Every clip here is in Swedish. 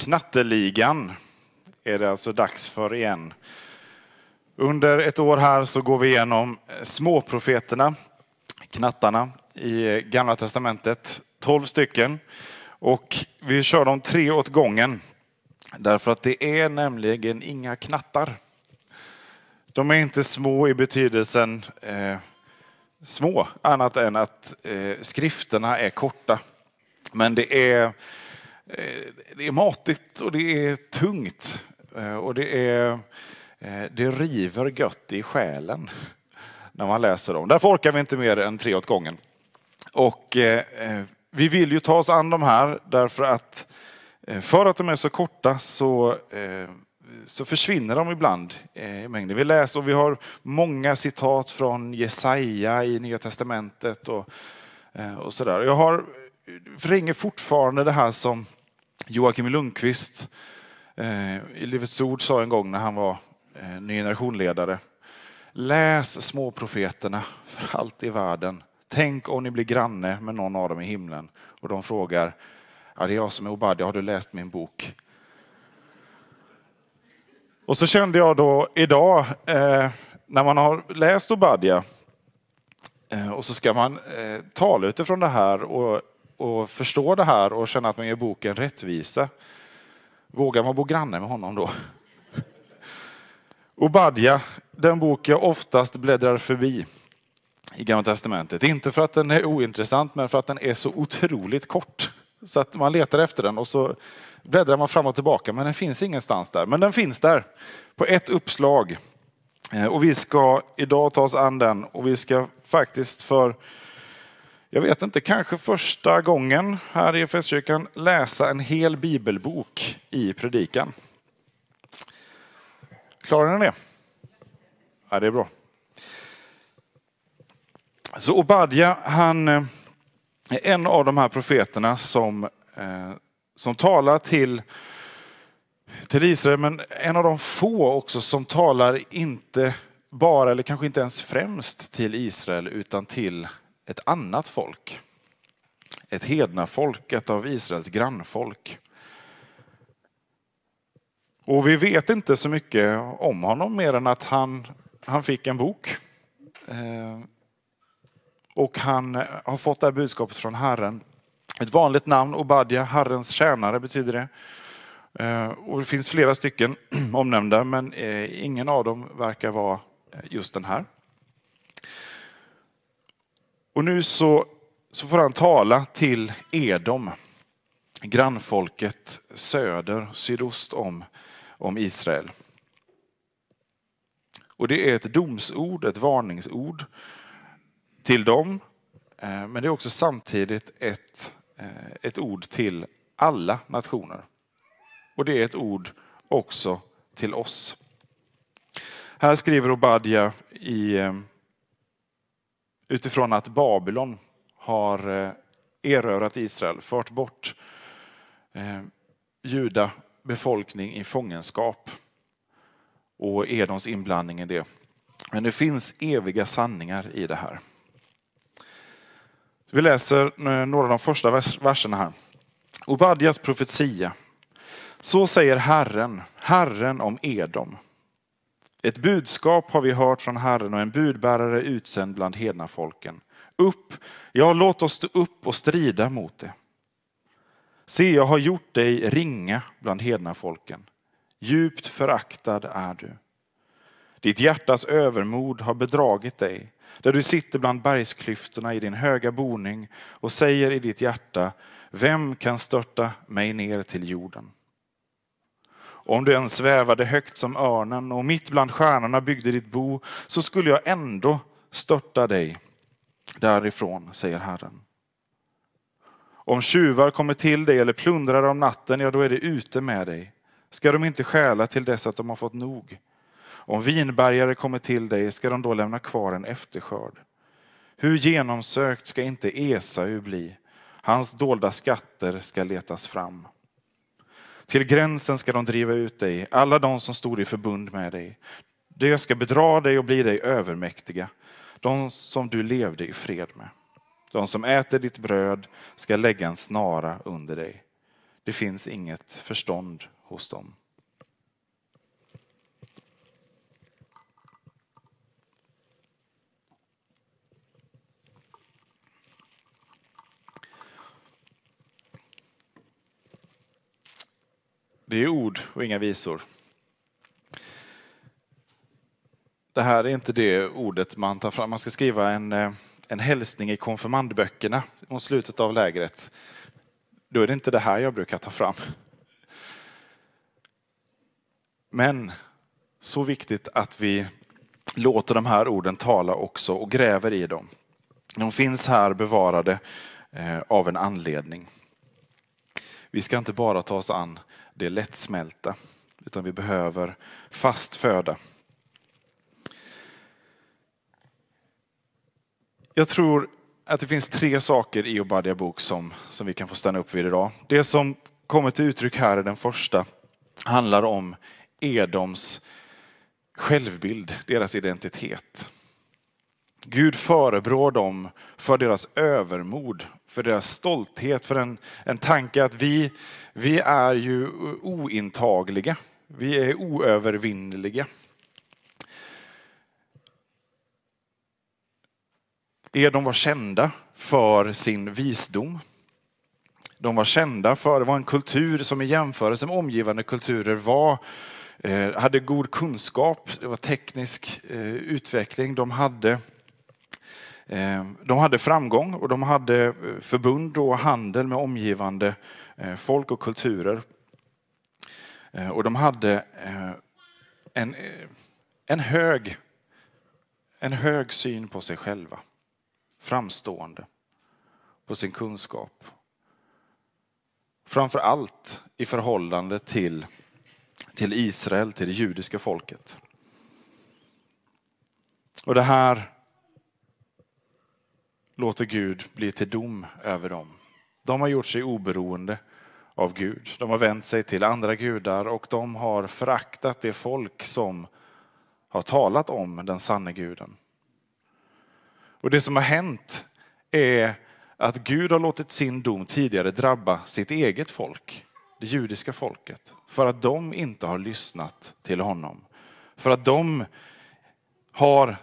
Knatteligan är det alltså dags för igen. Under ett år här så går vi igenom småprofeterna, knattarna i Gamla Testamentet, tolv stycken. Och vi kör dem tre åt gången. Därför att det är nämligen inga knattar. De är inte små i betydelsen eh, små, annat än att eh, skrifterna är korta. Men det är, Eh, det är matigt och det är tungt. Eh, och det, är, eh, det river gött i själen när man läser dem. Därför orkar vi inte mer än tre åt gången. Och vi vill ju ta oss an de här därför att för att de är så korta så så försvinner de ibland i mängden. Vi läser och vi har många citat från Jesaja i Nya Testamentet och, och sådär. Jag har, ringer fortfarande det här som Joakim Lundqvist eh, i Livets Ord sa en gång när han var eh, ny generationledare. Läs småprofeterna för allt i världen. Tänk om ni blir granne med någon av dem i himlen och de frågar, ja det är jag som är Obadja, har du läst min bok? Och så kände jag då idag, eh, när man har läst Obadja eh, och så ska man eh, tala utifrån det här och, och förstå det här och känna att man ger boken rättvisa. Vågar man bo granne med honom då? Obadja, den bok jag oftast bläddrar förbi i Gamla Testamentet. Inte för att den är ointressant, men för att den är så otroligt kort. Så att man letar efter den och så bläddrar man fram och tillbaka, men den finns ingenstans där. Men den finns där på ett uppslag. Eh, och vi ska idag ta oss an den och vi ska faktiskt för, jag vet inte, kanske första gången här i Festkyrkan läsa en hel bibelbok i predikan. Klarar ni det? Ja, det är bra. Så Obadja, han är en av de här profeterna som eh, som talar till, till Israel, men en av de få också som talar inte bara, eller kanske inte ens främst till Israel, utan till ett annat folk. Ett hedna folk, ett av Israels grannfolk. Och vi vet inte så mycket om honom mer än att han, han fick en bok. Eh, och han har fått det här budskapet från Herren. Ett vanligt namn, Obadja, Herrens tjänare betyder det. Eh, och det finns flera stycken omnämnda, men eh, ingen av dem verkar vara eh, just den här. Och nu så, så får han tala till Edom, grannfolket söder, sydost om, om Israel. Och det är ett domsord, ett varningsord till dem. Eh, men det är också samtidigt ett eh, ett ord till alla nationer. Och det är ett ord också till oss. Här skriver Obadja i, eh, utifrån att Babylon har eh, erövrat Israel, fört bort eh, juda befolkning i fångenskap och Edoms inblandning i det. Men det finns eviga sanningar i det här. Vi läser eh, några av de första verserna här. Obadjas profetia. Så säger Herren, Herren om Edom. Ett budskap har vi hört från Herren och en budbärare utsänd bland hedna folken. Upp, ja låt oss stå upp och strida mot det. Se, jag har gjort dig ringa bland hedna folken. Djupt föraktad är du. Ditt hjärtas övermod har bedragit dig där du sitter bland bergsklyftorna i din höga boning och säger i ditt hjärta, vem kan störta mig ner till jorden? Om du än svävade högt som örnen och mitt bland stjärnorna byggde ditt bo, så skulle jag ändå störta dig därifrån, säger Herren. Om tjuvar kommer till dig eller plundrar om natten, ja då är det ute med dig. Ska de inte stjäla till dess att de har fått nog? Om vinbergare kommer till dig, ska de då lämna kvar en efterskörd? Hur genomsökt ska inte Esau bli? Hans dolda skatter ska letas fram. Till gränsen ska de driva ut dig, alla de som stod i förbund med dig. De ska bedra dig och bli dig övermäktiga, de som du levde i fred med. De som äter ditt bröd ska lägga en snara under dig. Det finns inget förstånd hos dem. Det är ord och inga visor. Det här är inte det ordet man tar fram. Man ska skriva en, eh, en hälsning i konfirmandböckerna mot slutet av lägret. Då är det inte det här jag brukar ta fram. Men så viktigt att vi låter de här orden tala också och gräver i dem. De finns här bevarade eh, av en anledning. Vi ska inte bara ta oss an det lättsmälta, utan vi behöver fast föda. Jag tror att det finns tre saker i Obadja bok som, som vi kan få stanna upp vid idag. Det som kommer till uttryck här i den första handlar om Edoms självbild, deras identitet. Gud förebrår dem för deras övermod, för deras stolthet, för en, en tanke att vi, vi är ju ointagliga. Vi är oövervinneliga. Edom var kända för sin visdom. De var kända för, det var en kultur som i jämförelse med omgivande kulturer var eh, hade god kunskap, det var teknisk eh, utveckling, de hade Ehm, de hade framgång och de hade eh, förbund och handel med omgivande eh, folk och kulturer. Ehm, och de hade eh, en, en, hög, en hög syn på sig själva. Framstående på sin kunskap. Framför allt i förhållande till, till Israel, till det judiska folket. Och det här låter Gud bli till dom över dem. De har gjort sig oberoende av Gud. De har vänt sig till andra gudar och de har föraktat det folk som har talat om den sanne guden. Och det som har hänt är att Gud har låtit sin dom tidigare drabba sitt eget folk, det judiska folket, för att de inte har lyssnat till honom. För att de har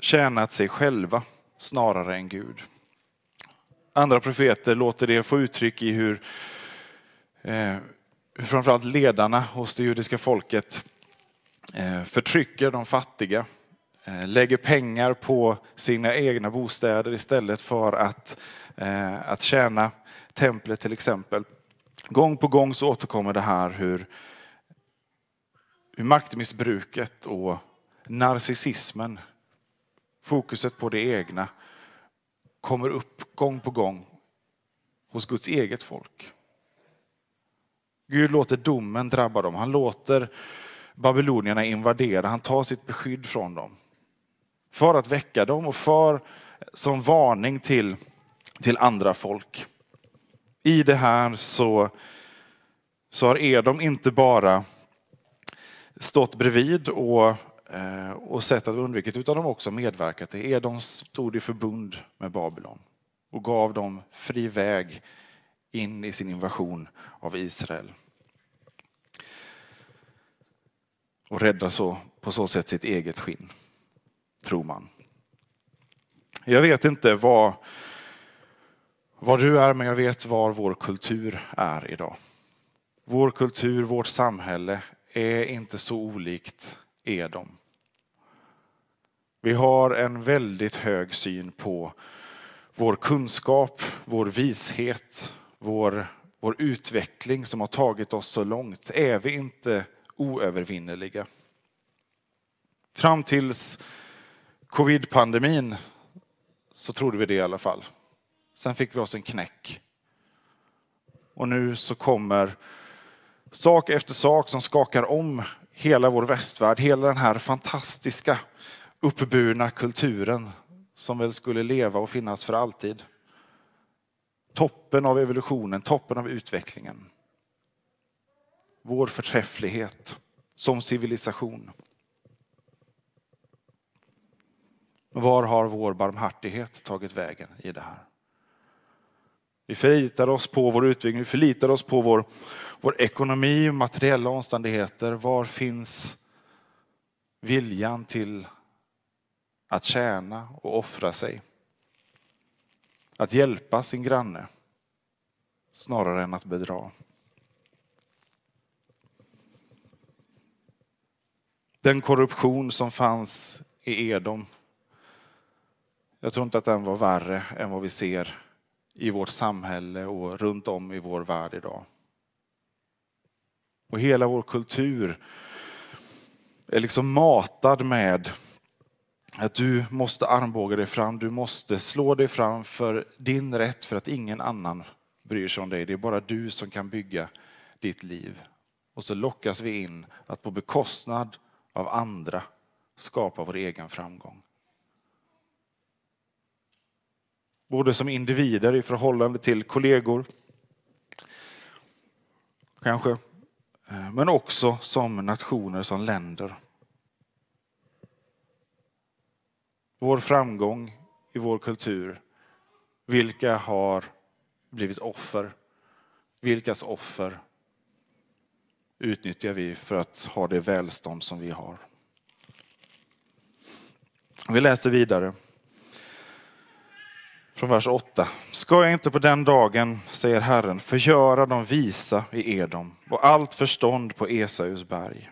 tjänat sig själva snarare än Gud. Andra profeter låter det få uttryck i hur, eh, framförallt ledarna hos det judiska folket eh, förtrycker de fattiga, eh, lägger pengar på sina egna bostäder istället för att, eh, att tjäna templet till exempel. Gång på gång så återkommer det här hur, hur maktmissbruket och narcissismen fokuset på det egna kommer upp gång på gång hos Guds eget folk. Gud låter domen drabba dem. Han låter babylonierna invadera. Han tar sitt beskydd från dem. För att väcka dem och för som varning till, till andra folk. I det här så, så har Edom inte bara stått bredvid och Eh, och sätt att undvika utan de också medverkat till. Edom stod i förbund med Babylon och gav dem fri väg in i sin invasion av Israel. Och rädda så, på så sätt sitt eget skinn, tror man. Jag vet inte vad, vad du är, men jag vet var vår kultur är idag. Vår kultur, vårt samhälle är inte så olikt Edom. Vi har en väldigt hög syn på vår kunskap, vår vishet, vår, vår utveckling som har tagit oss så långt. Är vi inte oövervinneliga? Fram tills covid-pandemin så trodde vi det i alla fall. Sen fick vi oss en knäck. Och nu så kommer sak efter sak som skakar om hela vår västvärld, hela den här fantastiska uppburna kulturen som väl skulle leva och finnas för alltid. Toppen av evolutionen, toppen av utvecklingen. Vår förträfflighet som civilisation. Var har vår barmhärtighet tagit vägen i det här? Vi förlitar oss på vår utveckling, vi förlitar oss på vår, vår ekonomi och materiella omständigheter. Var finns viljan till att tjäna och offra sig? Att hjälpa sin granne snarare än att bedra. Den korruption som fanns i Edom, jag tror inte att den var värre än vad vi ser i vårt samhälle och runt om i vår värld idag. Och hela vår kultur är liksom matad med att du måste armbåga dig fram, du måste slå dig fram för din rätt för att ingen annan bryr sig om dig. Det är bara du som kan bygga ditt liv. Och så lockas vi in att på bekostnad av andra skapa vår egen framgång. Både som individer i förhållande till kollegor, kanske, eh, men också som nationer, som länder. Vår framgång i vår kultur, vilka har blivit offer? Vilkas offer utnyttjar vi för att ha det välstånd som vi har? Vi läser vidare från vers 8. Ska jag inte på den dagen, säger Herren, förgöra de visa i Edom och allt förstånd på Esaus berg.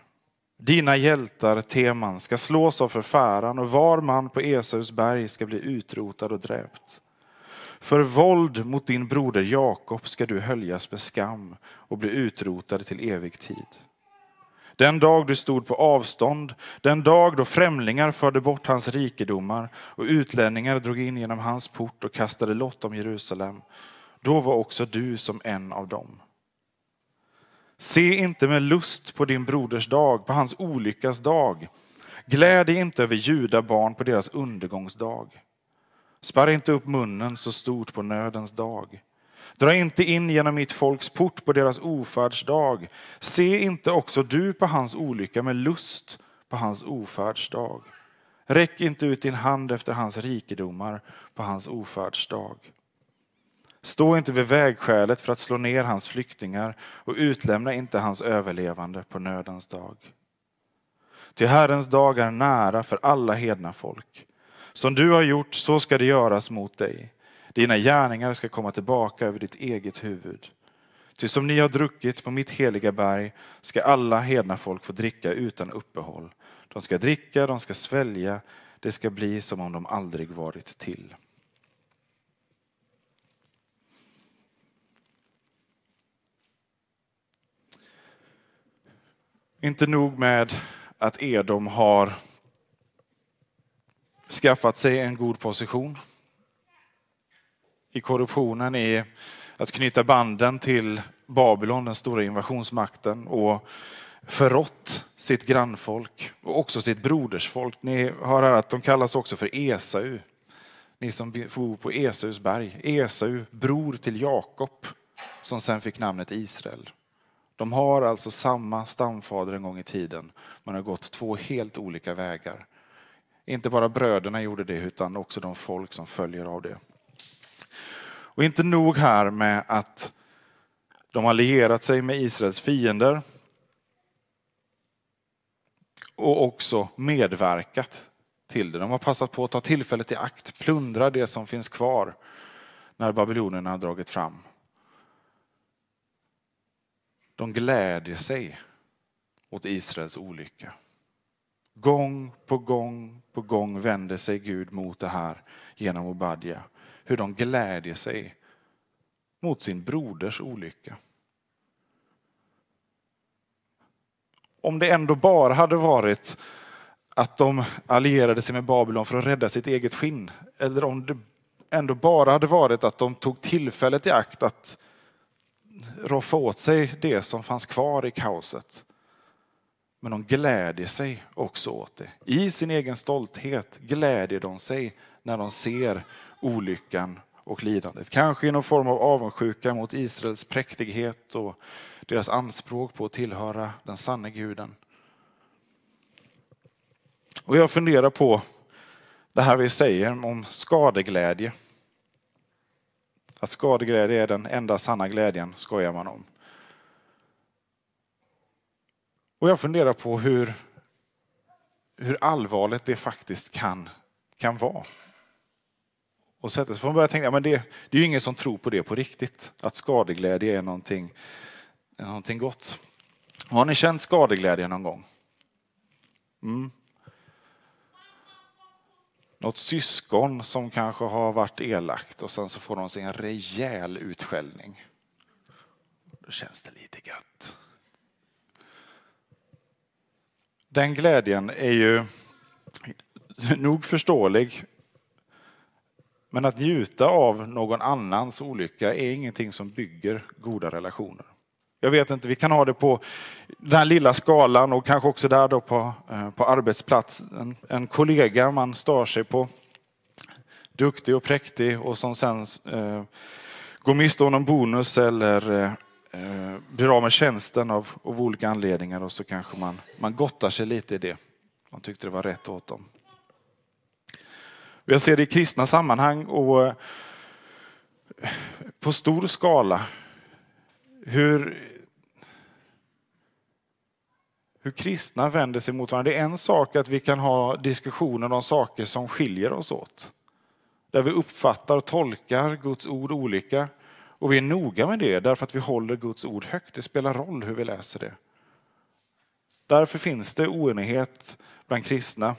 Dina hjältar, Teman, ska slås av förfäran och var man på Esaus berg ska bli utrotad och dräpt. För våld mot din broder Jakob ska du höljas med skam och bli utrotad till evig tid. Den dag du stod på avstånd, den dag då främlingar förde bort hans rikedomar och utlänningar drog in genom hans port och kastade lott om Jerusalem, då var också du som en av dem. Se inte med lust på din broders dag, på hans olyckas dag. Gläd dig inte över judabarn på deras undergångsdag. Sparra inte upp munnen så stort på nödens dag. Dra inte in genom mitt folks port på deras ofärdsdag. Se inte också du på hans olycka med lust på hans ofärdsdag. Räck inte ut din hand efter hans rikedomar på hans ofärdsdag. Stå inte vid vägskälet för att slå ner hans flyktingar och utlämna inte hans överlevande på nödens dag. Till Herrens dag är nära för alla hedna folk. Som du har gjort, så ska det göras mot dig. Dina gärningar ska komma tillbaka över ditt eget huvud. Ty som ni har druckit på mitt heliga berg ska alla hedna folk få dricka utan uppehåll. De ska dricka, de ska svälja, det ska bli som om de aldrig varit till. Inte nog med att Edom har skaffat sig en god position i korruptionen, i att knyta banden till Babylon, den stora invasionsmakten och förrått sitt grannfolk och också sitt brodersfolk. Ni hör här att de kallas också för Esau. Ni som bor på Esaus berg. Esau, bror till Jakob, som sen fick namnet Israel. De har alltså samma stamfader en gång i tiden. Man har gått två helt olika vägar. Inte bara bröderna gjorde det utan också de folk som följer av det. Och inte nog här med att de har lierat sig med Israels fiender och också medverkat till det. De har passat på att ta tillfället i akt, plundra det som finns kvar när babylonierna har dragit fram. De glädjer sig åt Israels olycka. Gång på gång på gång vänder sig Gud mot det här genom Obadja. Hur de glädjer sig mot sin broders olycka. Om det ändå bara hade varit att de allierade sig med Babylon för att rädda sitt eget skinn. Eller om det ändå bara hade varit att de tog tillfället i akt att roffa åt sig det som fanns kvar i kaoset. Men de glädjer sig också åt det. I sin egen stolthet glädjer de sig när de ser olyckan och lidandet. Kanske i någon form av avundsjuka mot Israels präktighet och deras anspråk på att tillhöra den sanne guden. Och jag funderar på det här vi säger om skadeglädje. Att skadeglädje är den enda sanna glädjen, skojar man om. Och jag funderar på hur, hur allvarligt det faktiskt kan, kan vara. Och så får man börja tänka, men det, det är ju ingen som tror på det på riktigt, att skadeglädje är någonting, är någonting gott. Har ni känt skadeglädje någon gång? Mm. Något syskon som kanske har varit elakt och sen så får de sig en rejäl utskällning. Då känns det lite gött. Den glädjen är ju nog förståelig. Men att njuta av någon annans olycka är ingenting som bygger goda relationer. Jag vet inte, vi kan ha det på den här lilla skalan och kanske också där då på, eh, på arbetsplatsen. En kollega man stör sig på, duktig och präktig och som sen eh, går miste om någon bonus eller eh, eh, blir av med tjänsten av, av olika anledningar och så kanske man, man gottar sig lite i det. Man tyckte det var rätt åt dem. Jag ser det i kristna sammanhang och eh, på stor skala hur, hur kristna vänder sig mot varandra. Det är en sak att vi kan ha diskussioner om saker som skiljer oss åt. Där vi uppfattar och tolkar Guds ord olika. Och vi är noga med det därför att vi håller Guds ord högt. Det spelar roll hur vi läser det. Därför finns det oenighet bland kristna.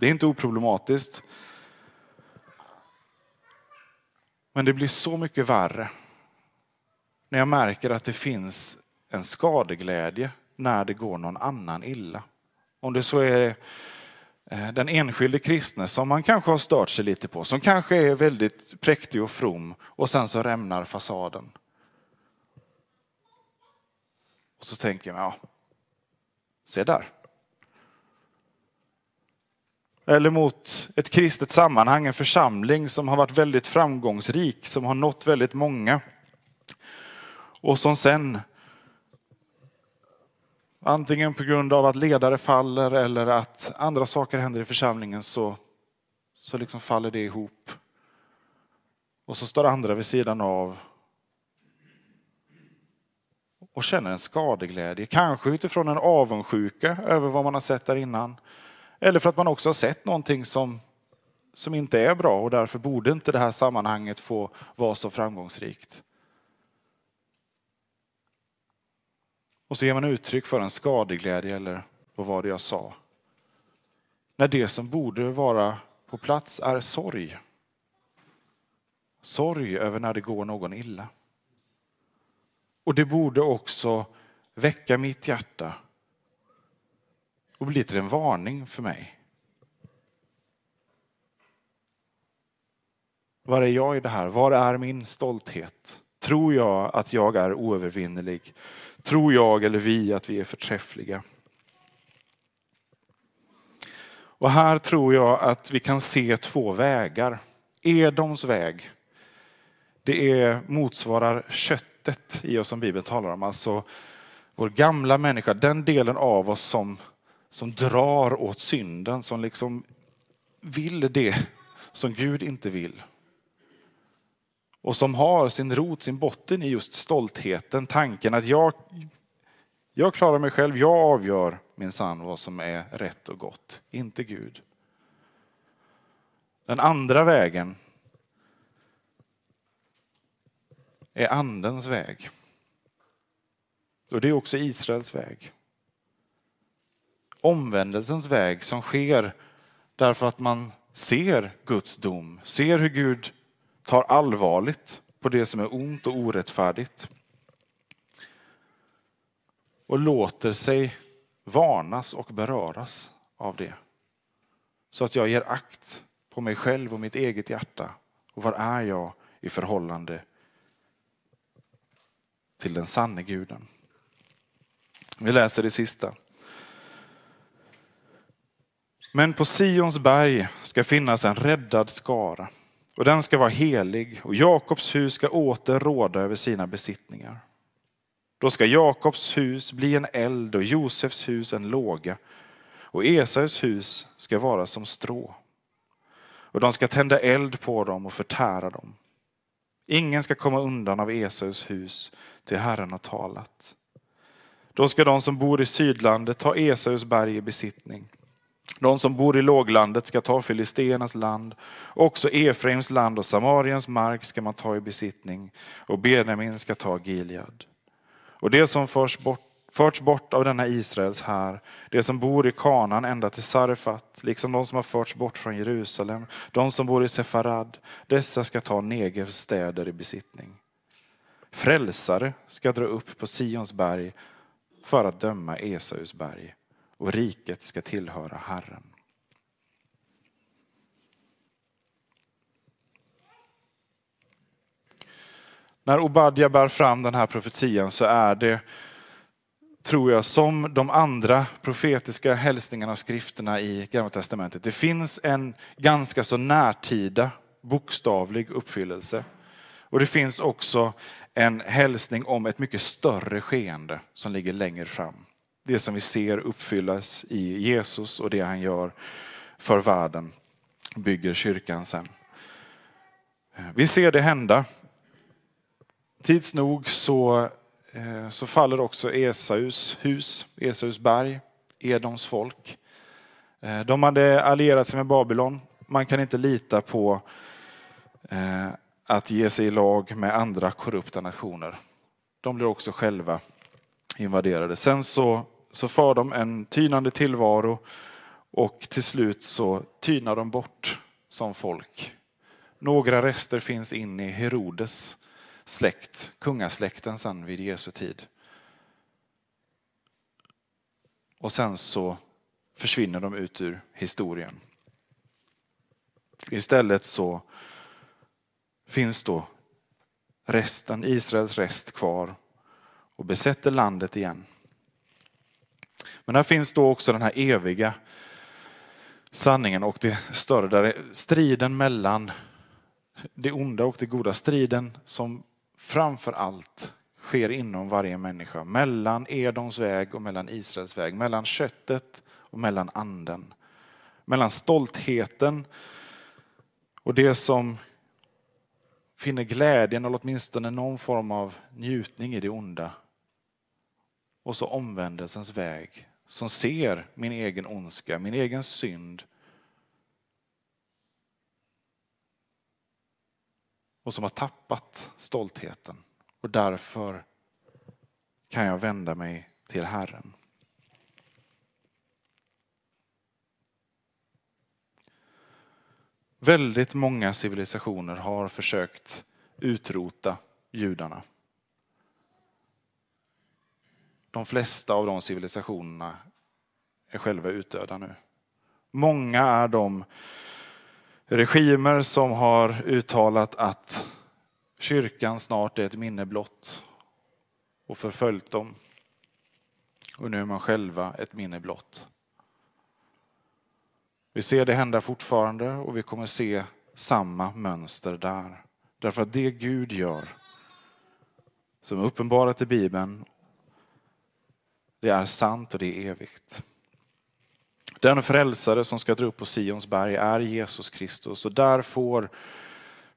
Det är inte oproblematiskt. Men det blir så mycket värre när jag märker att det finns en skadeglädje när det går någon annan illa. Om det så är eh, den enskilde kristne som man kanske har stört sig lite på, som kanske är väldigt präktig och from och sen så rämnar fasaden. Och så tänker man, ja, se där. Eller mot ett kristet sammanhang, en församling som har varit väldigt framgångsrik, som har nått väldigt många. Och som sen, antingen på grund av att ledare faller eller att andra saker händer i församlingen, så, så liksom faller det ihop. Och så står andra vid sidan av och känner en skadeglädje. Kanske utifrån en avundsjuka över vad man har sett där innan. Eller för att man också har sett någonting som, som inte är bra och därför borde inte det här sammanhanget få vara så framgångsrikt. Och så ger man uttryck för en skadeglädje eller vad var det jag sa? När det som borde vara på plats är sorg. Sorg över när det går någon illa. Och det borde också väcka mitt hjärta och bli till en varning för mig. Var är jag i det här? Var är min stolthet? Tror jag att jag är oövervinnerlig? Tror jag eller vi att vi är förträffliga? Och här tror jag att vi kan se två vägar. Edoms väg, det är, motsvarar köttet i oss som Bibeln talar om. Alltså vår gamla människa, den delen av oss som, som drar åt synden, som liksom vill det som Gud inte vill och som har sin rot, sin botten i just stoltheten, tanken att jag, jag klarar mig själv, jag avgör minsann vad som är rätt och gott, inte Gud. Den andra vägen är andens väg. Och det är också Israels väg. Omvändelsens väg som sker därför att man ser Guds dom, ser hur Gud tar allvarligt på det som är ont och orättfärdigt och låter sig varnas och beröras av det. Så att jag ger akt på mig själv och mitt eget hjärta? Och var är jag i förhållande till den sanne guden? Vi läser det sista. Men på Sions berg ska finnas en räddad skara och den ska vara helig och Jakobs hus ska åter råda över sina besittningar. Då ska Jakobs hus bli en eld och Josefs hus en låga och Esaus hus ska vara som strå. Och de ska tända eld på dem och förtära dem. Ingen ska komma undan av Esaus hus till Herren har talat. Då ska de som bor i sydlandet ta Esaus berg i besittning. De som bor i låglandet ska ta Filisteernas land. Också Efraims land och Samariens mark ska man ta i besittning och Benjamin ska ta Gilead. Och det som förs bort, förts bort av denna Israels här, det som bor i Kanan ända till Sarfat, liksom de som har förts bort från Jerusalem, de som bor i Sefarad, dessa ska ta Negevs städer i besittning. Frälsare ska dra upp på Sions berg för att döma Esaus berg och riket ska tillhöra Herren. När Obadja bär fram den här profetian så är det, tror jag, som de andra profetiska hälsningarna och skrifterna i Gamla Testamentet. Det finns en ganska så närtida bokstavlig uppfyllelse. Och det finns också en hälsning om ett mycket större skeende som ligger längre fram. Det som vi ser uppfyllas i Jesus och det han gör för världen bygger kyrkan sen. Eh, vi ser det hända. Tids nog så, eh, så faller också Esaus hus, Esaus berg, Edoms folk. Eh, de hade allierat sig med Babylon. Man kan inte lita på att ge sig i lag med andra korrupta nationer. De blir också själva invaderade. Sen så, så för de en tynande tillvaro och till slut så tynar de bort som folk. Några rester finns in i Herodes släkt, kungasläkten sen vid Jesu tid. Och sen så försvinner de ut ur historien. Istället så finns då resten, Israels rest kvar och besätter landet igen. Men här finns då också den här eviga sanningen och det större, där striden mellan det onda och det goda, striden som framför allt sker inom varje människa, mellan Edoms väg och mellan Israels väg, mellan köttet och mellan anden. Mellan stoltheten och det som finner glädjen eller åtminstone någon form av njutning i det onda. Och så omvändelsens väg som ser min egen ondska, min egen synd. Och som har tappat stoltheten. Och därför kan jag vända mig till Herren. Väldigt många civilisationer har försökt utrota judarna. De flesta av de civilisationerna är själva utdöda nu. Många är de regimer som har uttalat att kyrkan snart är ett minne blott och förföljt dem. Och nu är man själva ett minne blott. Vi ser det hända fortfarande och vi kommer se samma mönster där. Därför att det Gud gör, som är uppenbarat i Bibeln, det är sant och det är evigt. Den frälsare som ska dra upp på Sions berg är Jesus Kristus och där får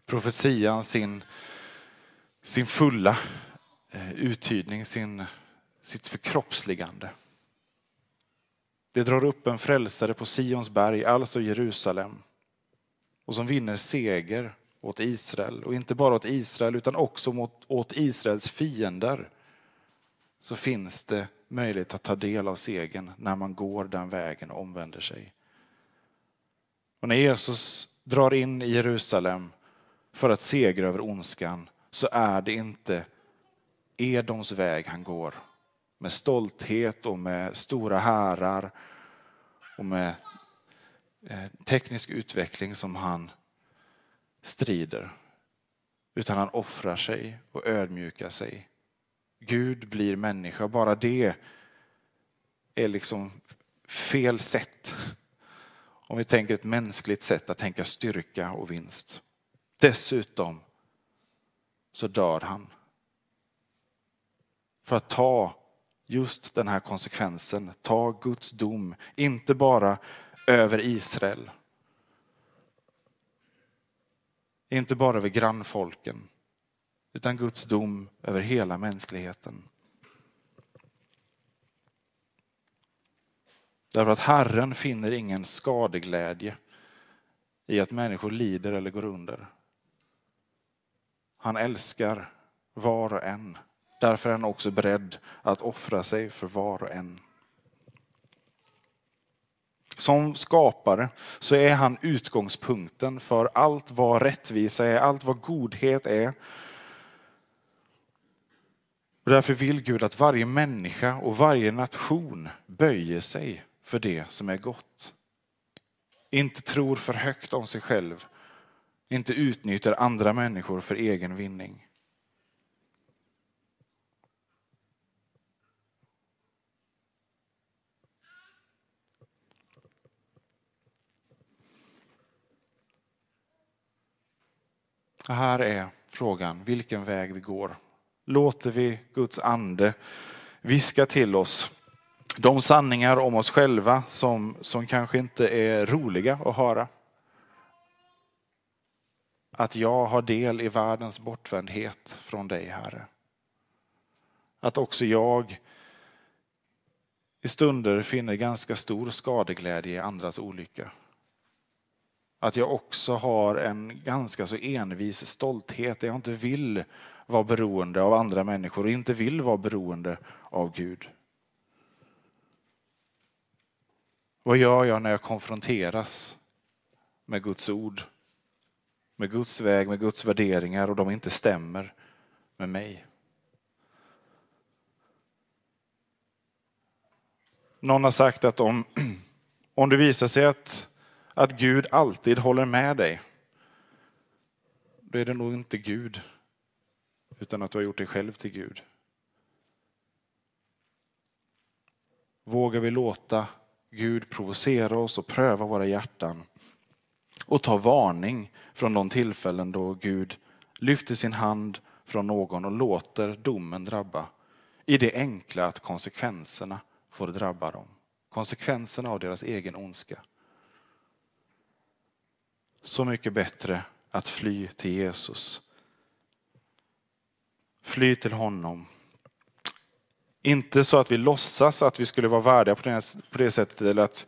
profetian sin, sin fulla eh, uttydning, sin, sitt förkroppsligande. Det drar upp en frälsare på Sions berg, alltså Jerusalem, och som vinner seger åt Israel. Och inte bara åt Israel utan också mot, åt Israels fiender. Så finns det möjlighet att ta del av segern när man går den vägen och omvänder sig. Och när Jesus drar in i Jerusalem för att segra över ondskan så är det inte Edoms väg han går med stolthet och med stora härar och med eh, teknisk utveckling som han strider. Utan han offrar sig och ödmjukar sig. Gud blir människa, bara det är liksom fel sätt. Om vi tänker ett mänskligt sätt att tänka styrka och vinst. Dessutom så dör han. För att ta just den här konsekvensen, ta Guds dom, inte bara över Israel. Inte bara över grannfolken, utan Guds dom över hela mänskligheten. Därför att Herren finner ingen skadeglädje i att människor lider eller går under. Han älskar var och en. Därför är han också beredd att offra sig för var och en. Som skapare så är han utgångspunkten för allt vad rättvisa är, allt vad godhet är. Och därför vill Gud att varje människa och varje nation böjer sig för det som är gott. Inte tror för högt om sig själv. Inte utnyttjar andra människor för egen vinning. Här är frågan vilken väg vi går. Låter vi Guds ande viska till oss de sanningar om oss själva som, som kanske inte är roliga att höra? Att jag har del i världens bortvändhet från dig, Herre. Att också jag i stunder finner ganska stor skadeglädje i andras olycka. Att jag också har en ganska så envis stolthet där jag inte vill vara beroende av andra människor och inte vill vara beroende av Gud. Vad gör jag när jag konfronteras med Guds ord? Med Guds väg, med Guds värderingar och de inte stämmer med mig? Någon har sagt att om, om det visar sig att att Gud alltid håller med dig, då är det nog inte Gud, utan att du har gjort dig själv till Gud. Vågar vi låta Gud provocera oss och pröva våra hjärtan och ta varning från de tillfällen då Gud lyfter sin hand från någon och låter domen drabba i det enkla att konsekvenserna får drabba dem. Konsekvenserna av deras egen ondska så mycket bättre att fly till Jesus. Fly till honom. Inte så att vi låtsas att vi skulle vara värdiga på det, på det sättet eller att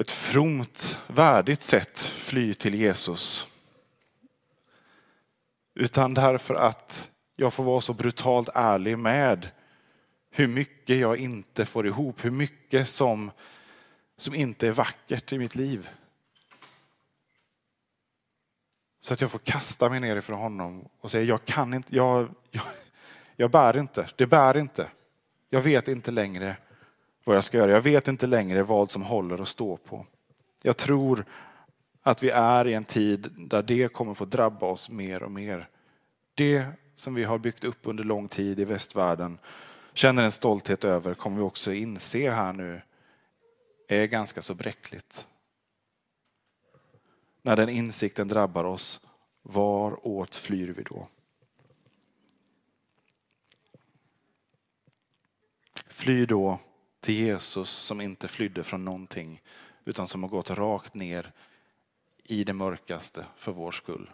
ett fromt, värdigt sätt fly till Jesus. Utan därför att jag får vara så brutalt ärlig med hur mycket jag inte får ihop, hur mycket som som inte är vackert i mitt liv. Så att jag får kasta mig ner ifrån honom och säga, jag kan inte, jag, jag, jag bär inte, det bär inte. Jag vet inte längre vad jag ska göra. Jag vet inte längre vad som håller att stå på. Jag tror att vi är i en tid där det kommer få drabba oss mer och mer. Det som vi har byggt upp under lång tid i västvärlden, känner en stolthet över, kommer vi också inse här nu är ganska så bräckligt. När den insikten drabbar oss, var åt flyr vi då? Fly då till Jesus som inte flydde från någonting utan som har gått rakt ner i det mörkaste för vår skull.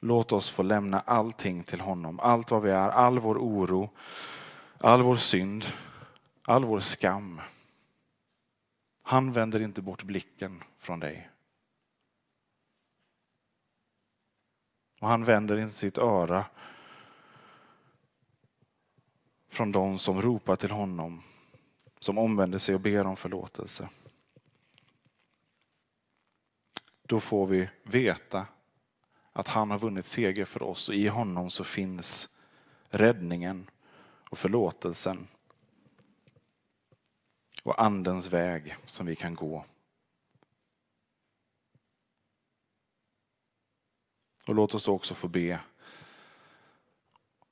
Låt oss få lämna allting till honom. Allt vad vi är, all vår oro, all vår synd, all vår skam. Han vänder inte bort blicken från dig. Och han vänder inte sitt öra från de som ropar till honom, som omvänder sig och ber om förlåtelse. Då får vi veta att han har vunnit seger för oss och i honom så finns räddningen och förlåtelsen och andens väg som vi kan gå. Och låt oss också få be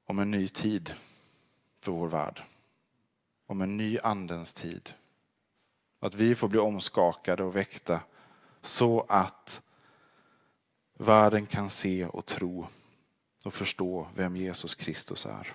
om en ny tid för vår värld. Om en ny andens tid. Att vi får bli omskakade och väckta så att världen kan se och tro och förstå vem Jesus Kristus är.